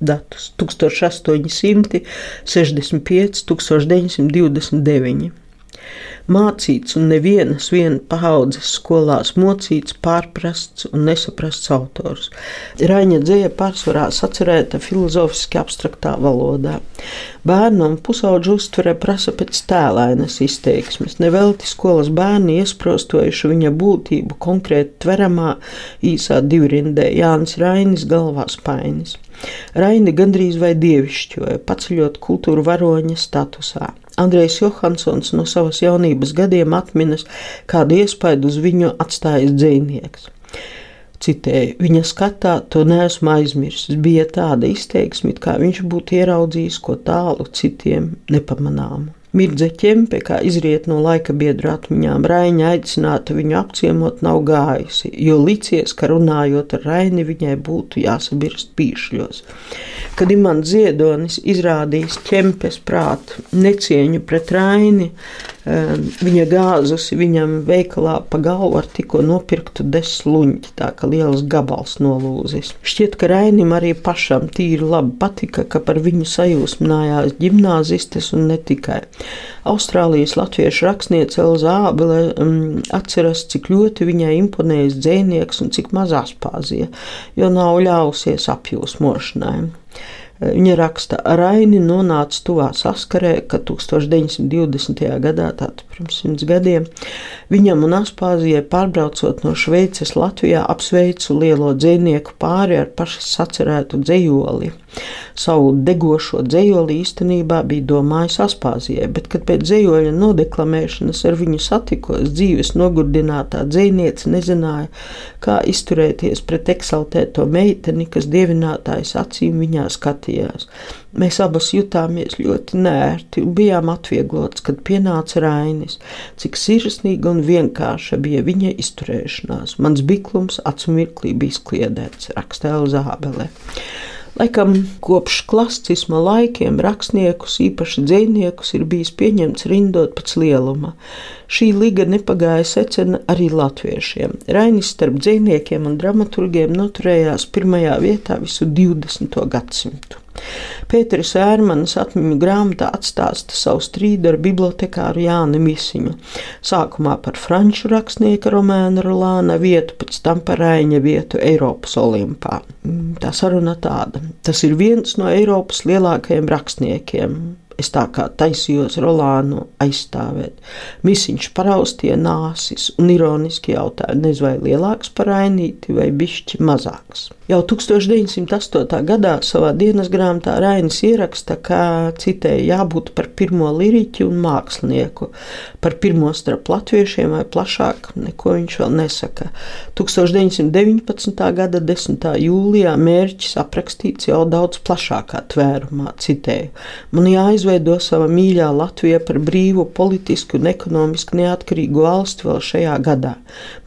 datus 1865, 1929 mācīts un nevienas viena paudzes skolās mocīts, pārprasts un nesaprasts autors. Raņa dzēja pārsvarā sacerēta filozofiski abstraktā valodā. Bērnu un pusauģu uztvere prasa pēc tēlainas izteiksmes. Nevelti skolas bērni iesprostojuši viņa būtību konkrēti tveramā īsā divrindē Jānis Rainis galvā spainis. Raini gandrīz vai dievišķoja, paceļot kultūru varoņa statusā. Andrejs Johansons no savas jaunības gadiem atminas, kādu iespaidu uz viņu atstājis dzinieks. Citēju, viņa skatā to neesmu aizmirsis. Bija tāda izteiksme, kā viņš būtu ieraudzījis ko tālu citiem nepamanāmu. Mirdze ķempe, kā izriet no laika biedru atmiņām, Raina aicināta viņu apciemot nav gājusi, jo licies, ka runājot ar Raini viņai būtu jāsabirst pīšļos. Kad Imants Ziedonis izrādījis ķempes prātu necieņu pret Raini, viņa gāzusi viņam veikalā pa galvu ar tikko nopirktu desluņķi, tā ka liels gabals nolūzis. Šķiet, ka Rainim arī pašam tīri labi patika, ka par viņu sajūsminājās ģimnāzistes un ne tikai. Austrālijas latviešu rakstniece Elza Ābele um, atceras, cik ļoti viņai imponējis dzēnieks un cik mazās pāzija, jo nav ļausies apjūsmošanai. Viņa raksta, Raini nonāca tuvā saskarē, ka 1920. gadā, tātad pirms simts gadiem, viņam un Aspāzijai pārbraucot no Šveices Latvijā apsveicu lielo dzinieku pāri ar pašas sacerētu dzējoli. Savu degošo dzējoli īstenībā bija domājis Aspāzijai, bet, kad pēc dzējoļa nodeklamēšanas ar viņu satikos, dzīves nogurdinātā dzēniece nezināja, kā izturēties pret eksaltēto meiteni, kas dievinātājs acīm viņā skatījās. Mēs abas jutāmies ļoti nērti un bijām atvieglots, kad pienāca Rainis, cik sirsnīga un vienkārša bija viņa izturēšanās. Mans biklums acu mirklī bija skliedēts, rakstīja Zābele. Laikam kopš klasisma laikiem rakstniekus, īpaši dziniekus, ir bijis pieņemts rindot pēc lieluma. Šī liga nepagāja secena arī latviešiem. Rainis starp dziniekiem un dramaturgiem noturējās pirmajā vietā visu 20. gadsimtu. Pēteris Ērmanis atmiņu grāmatā atstāsta savu strīdu ar bibliotekāru Jāni Misiņu. Sākumā par franču rakstnieka Romēna Rolāna vietu, pēc tam par Raiņa vietu Eiropas olimpā. Mm, tā saruna tāda. Tas ir viens no Eiropas lielākajiem rakstniekiem. Es tā kā taisījos Rolānu aizstāvēt. Misiņš paraustie nāsis un ironiski jautāja, nezinu, vai lielāks par ainīti vai bišķi mazāks. Jau 1908. gadā savā dienas grāmatā Rainis ieraksta, ka citēji jābūt par pirmo liriķu un mākslinieku, par pirmo starp latviešiem vai plašāk, neko viņš vēl nesaka. 1919. gada 10. jūlijā mērķis aprakstīts jau daudz plašākā tvērumā, citēju. Man jāizveido sava mīļā Latvija par brīvu, politisku un ekonomiski neatkarīgu valsti vēl šajā gadā.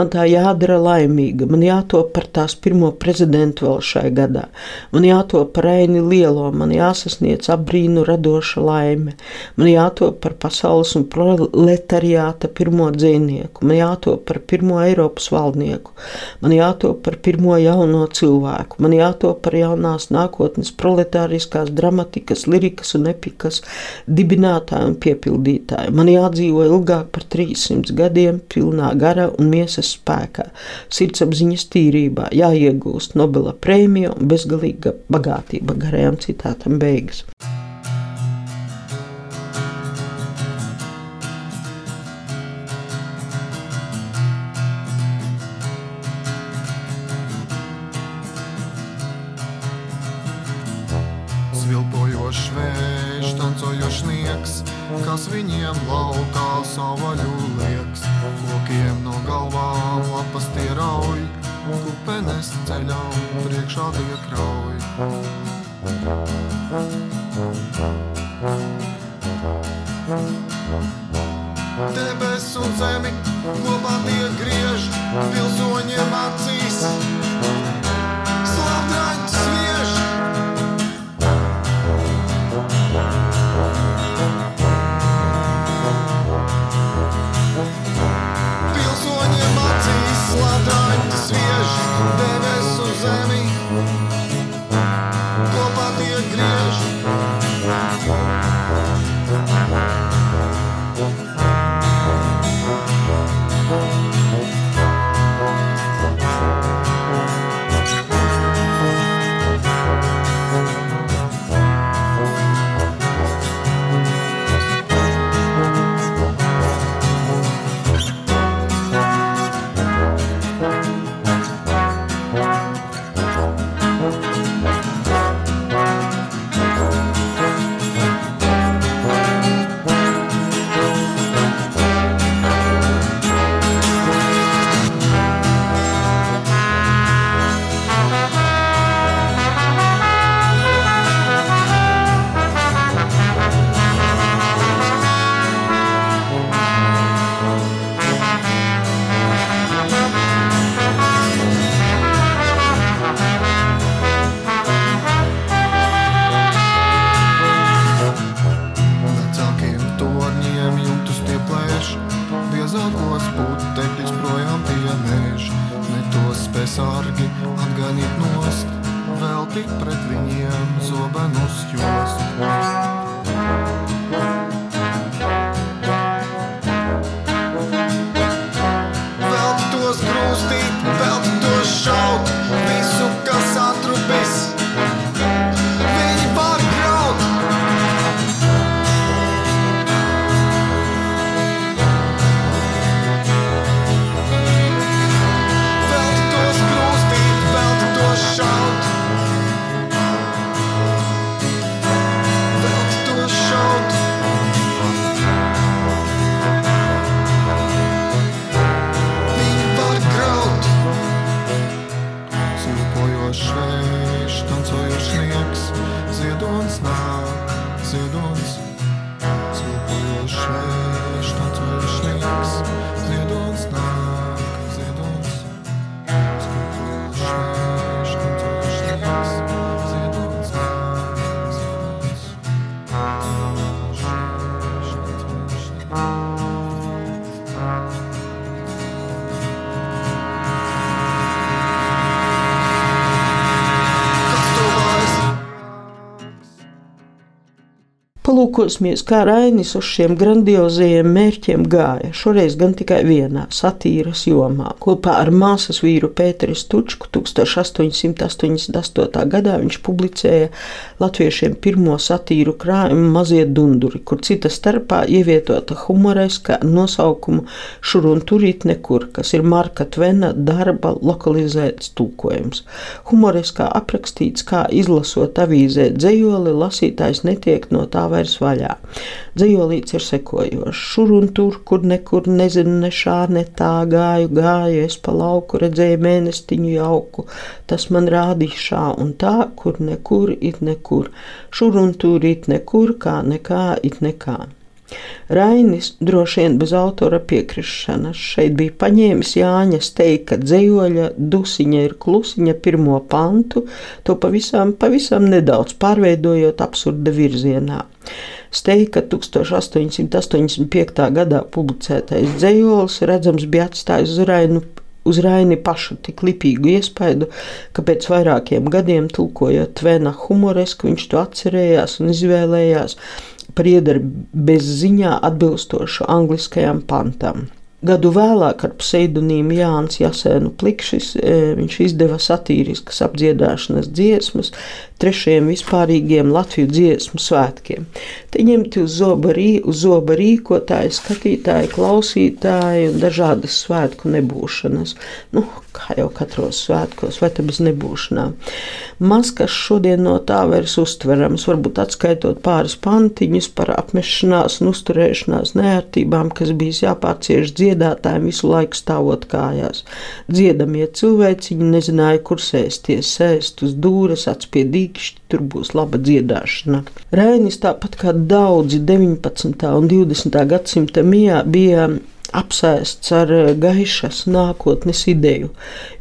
Man tā jādara laimīga, man jātop par tās pirmo prezidentu prezidentu vēl šai gadā. Man jātop par Reini Lielo, man jāsasniedz apbrīnu radoša laime, man jātop par pasaules un proletariāta pirmo dzīvnieku, man jātop par pirmo Eiropas valdnieku, man jātop par pirmo jauno cilvēku, man jātop par jaunās nākotnes proletāriskās dramatikas, lirikas un epikas dibinātāju un piepildītāju. Man jādzīvo ilgāk par 300 gadiem, pilnā gara un miesas spēkā, sirdsapziņas tīrībā, jāiegūst Nobel Nobela prēmija un bezgalīga bagātība garajām citātam beigas. Svilpojošs vējš, tancojošs sniegs, kas viņiem laukā savaļu lieks. Lokiem no galvām lapas tie rauj, kupenes ceļā priekšā tie krauj. Debes un zemi kopā tie griež pilsoņiem acīs. Palūkosimies, kā Rainis uz šiem grandiozajiem mērķiem gāja. Šoreiz gan tikai vienā satīras jomā. Kopā ar māsas vīru Pēteru Stučku 1888. gadā viņš publicēja latviešiem pirmo satīru krājumu Mazie dunduri, kur cita starpā ievietota humoreska nosaukumu Šur un turīt nekur, kas ir Marka Tvena darba lokalizēts tulkojums. Humoreskā aprakstīts, kā izlasot avīzē dzējoli, lasītājs netiek no tā vairs vaļā. Dzējolīts ir sekojošs. Šur un tur, kur nekur nezinu, ne šā, ne tā gāju, gāju, es pa lauku redzēju mēnestiņu jauku. Tas man rādīja šā un tā, kur nekur it nekur. Šur un tur it nekur, kā nekā it nekā. Rainis droši vien bez autora piekrišanas šeit bija paņēmis Jāņa steika dzējoļa dusiņa ir klusiņa pirmo pantu, to pavisam, pavisam nedaudz pārveidojot absurda virzienā. Steika 1885. gadā publicētais dzējolis redzams bija atstājis uz Rainu uz Raini pašu tik lipīgu iespaidu, ka pēc vairākiem gadiem tulkojot Tvena humoresku, viņš to atcerējās un izvēlējās par iedaru bez ziņā atbilstošu angliskajam pantam. Gadu vēlāk ar pseidonīmu Jānis Jasēnu Plikšis viņš izdeva satīriskas apdziedāšanas dziesmas trešajiem vispārīgiem Latviju dziesmu svētkiem. Te ņemti uz zoba, rī, uz zoba rīkotāji, skatītāji, klausītāji un dažādas svētku nebūšanas. Nu, kā jau katros svētkos, vai te bez nebūšanām. Maz kas šodien no tā vairs uztverams, varbūt atskaitot pāris pantiņus par apmešanās un uzturēšanās neērtībām, kas bijis jāpārcieš dziedātājiem visu laiku stāvot kājās. Dziedamie cilvēciņi nezināja, kur sēsties, sēst uz dūres, atspiedīgi čīkšķi, tur būs laba dziedāšana. Rainis, tāpat kā daudzi 19. un 20. gadsimta mijā, bija apsēsts ar gaišas nākotnes ideju.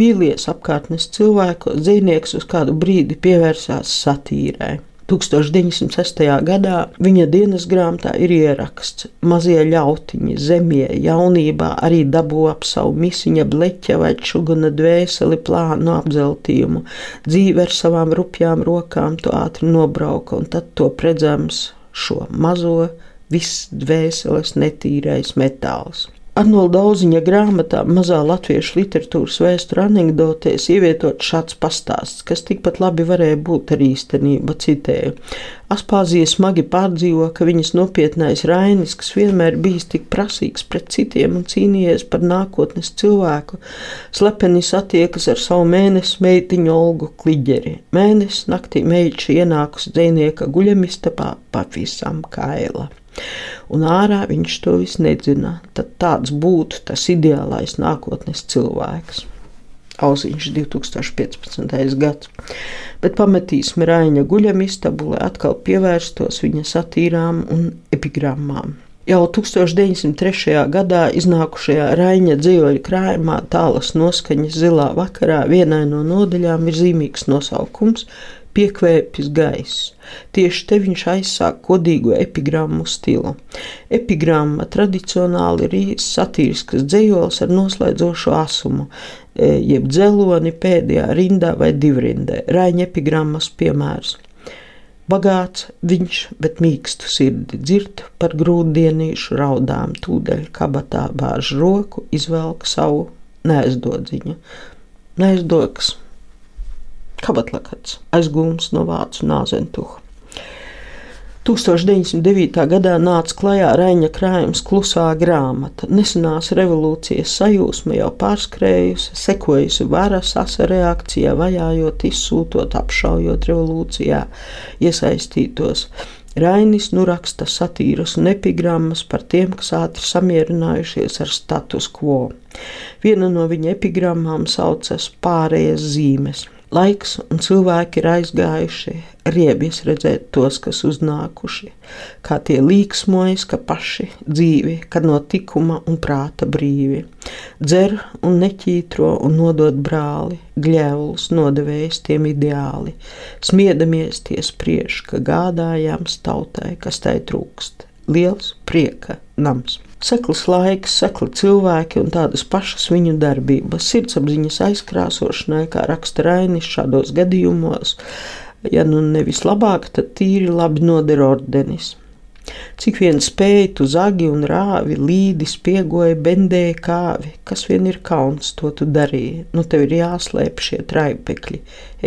Vīlies apkārtnes cilvēku, dzīvnieks uz kādu brīdi pievērsās satīrai. 1906. gadā viņa dienas grāmatā ir ieraksts: Mazie ļautiņi, zemie, jaunībā arī dabū ap savu misiņa bleķa vai čuguna dvēseli plānu apzeltījumu. Dzīve ar savām rupjām rokām to ātri nobrauka, un tad to redzams šo mazo, viss dvēseles netīrais metāls. Arnolda Auziņa grāmatā Mazā latviešu literatūras vēsture anekdotēs ievietot šāds pastāsts, kas tikpat labi varēja būt arī īstenība, citēju. Aspāzija smagi pārdzīvo, ka viņas nopietnais Rainis, kas vienmēr bijis tik prasīgs pret citiem un cīnījies par nākotnes cilvēku, slepeni satiekas ar savu mēnesi meitiņu Olgu Kliģeri. Mēnesis naktī meitši ienākusi dzēnieka guļamistabā pavisam kaila un ārā viņš to visu nedzina. Tad tāds būtu tas ideālais nākotnes cilvēks. Auziņš 2015. gads, bet pametīsim Raina guļam istabu, lai atkal pievērstos viņa satīrām un epigrammām. Jau 1903. gadā iznākušajā Raina dzīvoļu krājumā tālas noskaņas zilā vakarā vienai no nodaļām ir zīmīgs nosaukums piekvēpjas gaiss. Tieši te viņš aizsāk kodīgo epigrammu stilu. Epigramma tradicionāli ir īsts satīrisks dzējols ar noslēdzošu asumu, e, jeb dzeloni pēdējā rindā vai divrindē. Raiņa epigrammas piemērs. Bagāts viņš, bet mīkstu sirdi dzird par grūtdienīšu raudām, tūdaļ kabatā bāž roku, izvelk savu neaizdodziņu. Neaizdoks kabatlakats, aizgūms no vācu nāzentuha. 1909. gadā nāca klajā Raņa krājums Klusā grāmata. Nesenās revolūcijas sajūsma jau pārskrējusi, sekojusi varas asa reakcijā, vajājot, izsūtot, apšaujot revolūcijā iesaistītos. Rainis nu raksta satīras un epigrammas par tiem, kas ātri samierinājušies ar status quo. Viena no viņa epigrammām saucas Pārējas zīmes. Laiks un cilvēki ir aizgājuši, riebies redzēt tos, kas uznākuši, kā tie līksmojas, ka paši dzīvi, kad no tikuma un prāta brīvi. Dzer un neķītro un nodod brāli, gļēvulus nodevējis tiem ideāli, smiedamies tie spriež, ka gādājams tautai, kas tai trūkst. Liels prieka nams! Sekls laiks, sekli cilvēki un tādas pašas viņu darbības, sirdsapziņas aizkrāsošanai, kā raksta Rainis šādos gadījumos, ja nu nevis labāk, tad tīri labi noder ordenis. Cik vien spēja tu zagi un rāvi, līdi spiegoja, bendēja kāvi, kas vien ir kauns, to tu darīji, nu tev ir jāslēp šie traipekļi,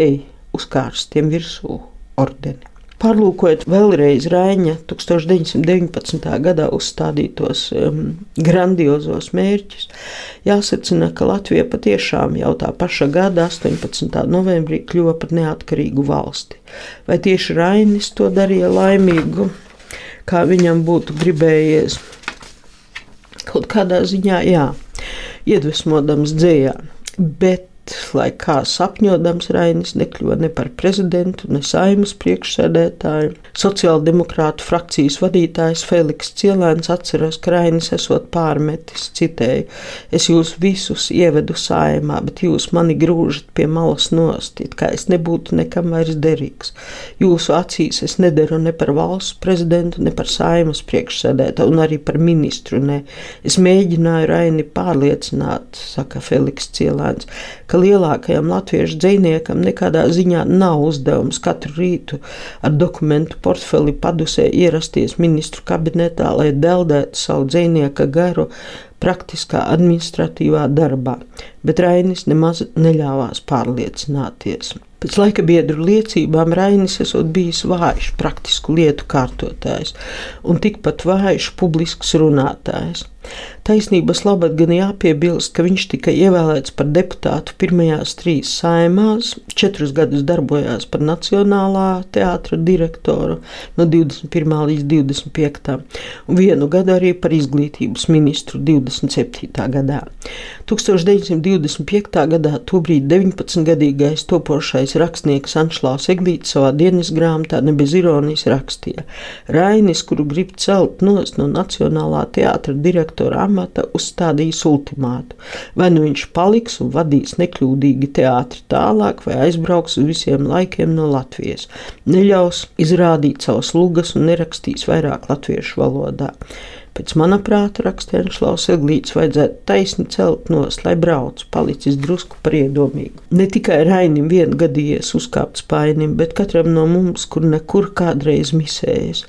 ej, uzkārstiem virsū ordeni. Pārlūkojot vēlreiz Raņa 1919. gadā uzstādītos um, grandiozos mērķus, jāsacina, ka Latvija patiešām jau tā paša gada 18. novembrī kļuva par neatkarīgu valsti. Vai tieši Rainis to darīja laimīgu, kā viņam būtu gribējies? Kaut kādā ziņā, jā, iedvesmodams dzējā, bet lai kā sapņodams Rainis nekļuva ne par prezidentu, ne saimas priekšsēdētāju. Sociāldemokrātu frakcijas vadītājs Feliks Cielēns atceras, ka Rainis esot pārmetis, citēju, es jūs visus ievedu saimā, bet jūs mani grūžat pie malas nost, it kā es nebūtu nekam vairs derīgs. Jūsu acīs es nederu ne par valsts prezidentu, ne par saimas priekšsēdētāju, un arī par ministru, ne. Es mēģināju Raini pārliecināt, saka Feliks Cielēns, ka ka lielākajam latviešu dziniekam nekādā ziņā nav uzdevums katru rītu ar dokumentu portfeli padusē ierasties ministru kabinetā, lai deldētu savu dzinieka garu praktiskā administratīvā darbā, bet Rainis nemaz neļāvās pārliecināties. Pēc laika biedru liecībām Rainis esot bijis vājš praktisku lietu kārtotājs un tikpat vājš publisks runātājs. Taisnības labad gan jāpiebilst, ka viņš tika ievēlēts par deputātu pirmajās trīs saimās, četrus gadus darbojās par Nacionālā teātra direktoru no 21. līdz 25. un vienu gadu arī par izglītības ministru 27. gadā. 1925. gadā tobrīd 19-gadīgais topošais rakstnieks Anšlaus Eglīts savā dienas grāmatā ne bez ironijas rakstīja: Rainis, kuru grib celt nost no Nacionālā teātra direktora amata, amata uzstādījis ultimātu. Vai nu viņš paliks un vadīs nekļūdīgi teātri tālāk, vai aizbrauks uz visiem laikiem no Latvijas, neļaus izrādīt savas lugas un nerakstīs vairāk latviešu valodā. Pēc mana prāta rakstienas Laus Eglīts vajadzētu taisni celt nos, lai brauc, palicis drusku par iedomīgu. Ne tikai Rainim vien gadījies uzkāpt spainim, bet katram no mums, kur nekur kādreiz misējas.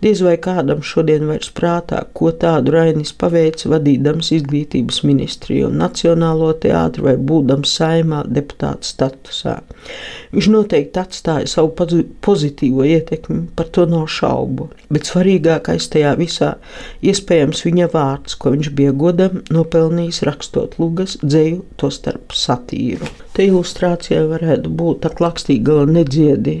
Diez vai kādam šodien vairs prātā, ko tādu Rainis paveica vadīdams izglītības ministriju un nacionālo teātru vai būdams saimā deputāta statusā. Viņš noteikti atstāja savu pozitīvo ietekmi, par to nav šaubu, bet svarīgākais tajā visā Iespējams, viņa vārds, ko viņš bija godam nopelnījis rakstot lugas dzēju, to starp satīru. Te ilustrācijā varētu būt tā klakstīgala nedziedi